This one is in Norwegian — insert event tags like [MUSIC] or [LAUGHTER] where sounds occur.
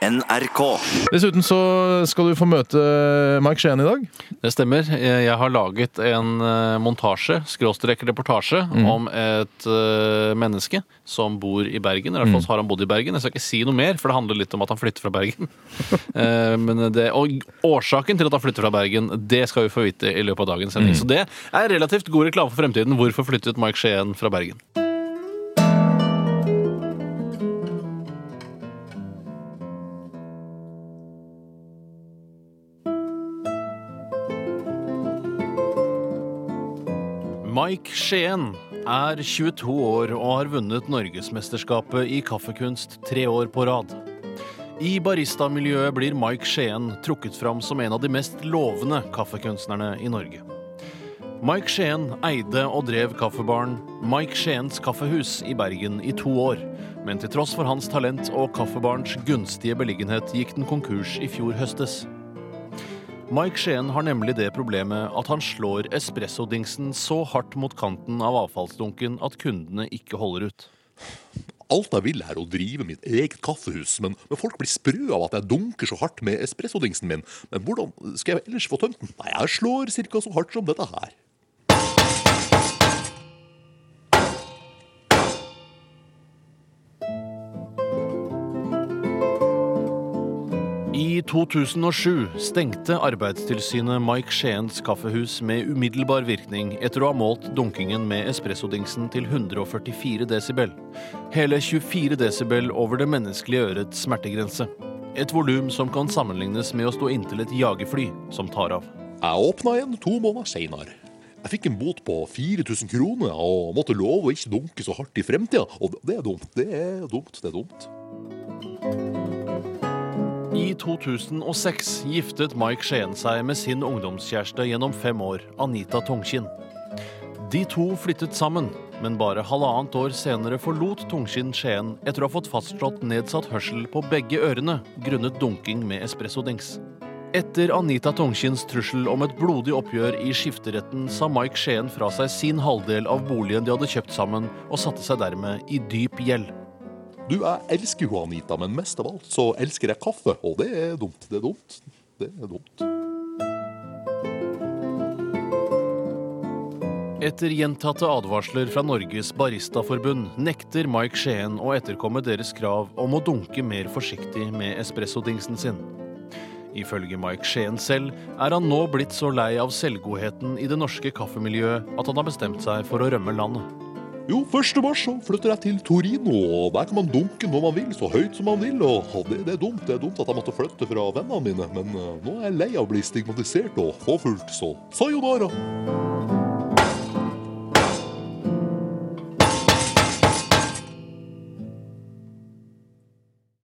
NRK. Dessuten så skal du få møte Mike Skien i dag. Det stemmer. Jeg har laget en eh, montasje, skråstrek reportasje, om et eh, menneske som bor i Bergen. I hvert fall har han bodd i Bergen. Jeg skal ikke si noe mer, for det handler litt om at han flytter fra Bergen. [LAUGHS] Eh, Men det, og årsaken til at han flytter fra Bergen, det skal vi få vite i løpet av dagens sending. Så det er relativt god reklame for fremtiden. Hvorfor flyttet Mike Skien fra Bergen? Mike Skien er 22 år og har vunnet Norgesmesterskapet i kaffekunst tre år på rad. I baristamiljøet blir Mike Skien trukket fram som en av de mest lovende kaffekunstnerne i Norge. Mike Skien eide og drev kaffebaren Mike Skiens kaffehus i Bergen i to år, men til tross for hans talent og kaffebarens gunstige beliggenhet gikk den konkurs i fjor høstes. Mike Skien har nemlig det problemet at han slår espressodingsen så hardt mot kanten av avfallsdunken at kundene ikke holder ut. Alt jeg vil er å drive mitt eget kaffehus, men, folk blir sprø av at jeg dunker så hardt med espressodingsen min. Men hvordan skal jeg ellers få tømt den? Nei, jeg slår cirka så hardt som dette her. I 2007 stengte Arbeidstilsynet Mike Skiens kaffehus med umiddelbar virkning etter å ha målt dunkingen med espressodingsen til 144 desibel. Hele 24 desibel over det menneskelige ørets smertegrense. Et volum som kan sammenlignes med å stå inntil et jagerfly som tar av. Jeg åpna igjen to måneder seinere. Jeg fikk en bot på 4000 kroner og måtte love å ikke dunke så hardt i fremtida. Og det er dumt. Det er dumt. Det er dumt. I 2006 giftet Mike Skien seg med sin ungdomskjæreste gjennom fem år, Anita Tungkinn. De to flyttet sammen, men bare halvannet år senere forlot Tungkinn Skien etter å ha fått fastslått nedsatt hørsel på begge ørene grunnet dunking med espressodings. Etter Anita Tungkinns trussel om et blodig oppgjør i skifteretten sa Mike Skien fra seg sin halvdel av boligen de hadde kjøpt sammen, og satte seg dermed i dyp gjeld. Du, jeg elsker jo Anita, men mest av alt så elsker jeg kaffe. Og det er dumt. Det er dumt. Det er dumt. Etter gjentatte advarsler fra Norges Baristaforbund nekter Mike Skien å etterkomme deres krav om å dunke mer forsiktig med espressodingsen sin. Ifølge Mike Skien selv er han nå blitt så lei av selvgodheten i det norske kaffemiljøet at han har bestemt seg for å rømme landet. Jo, 1. mars så flytter jeg til Torino, og der kan man dunke når man vil, så høyt som man vil. Og det, det er dumt det er dumt at jeg måtte flytte fra vennene mine, men uh, nå er jeg lei av å bli stigmatisert og forfulgt, så sayonara.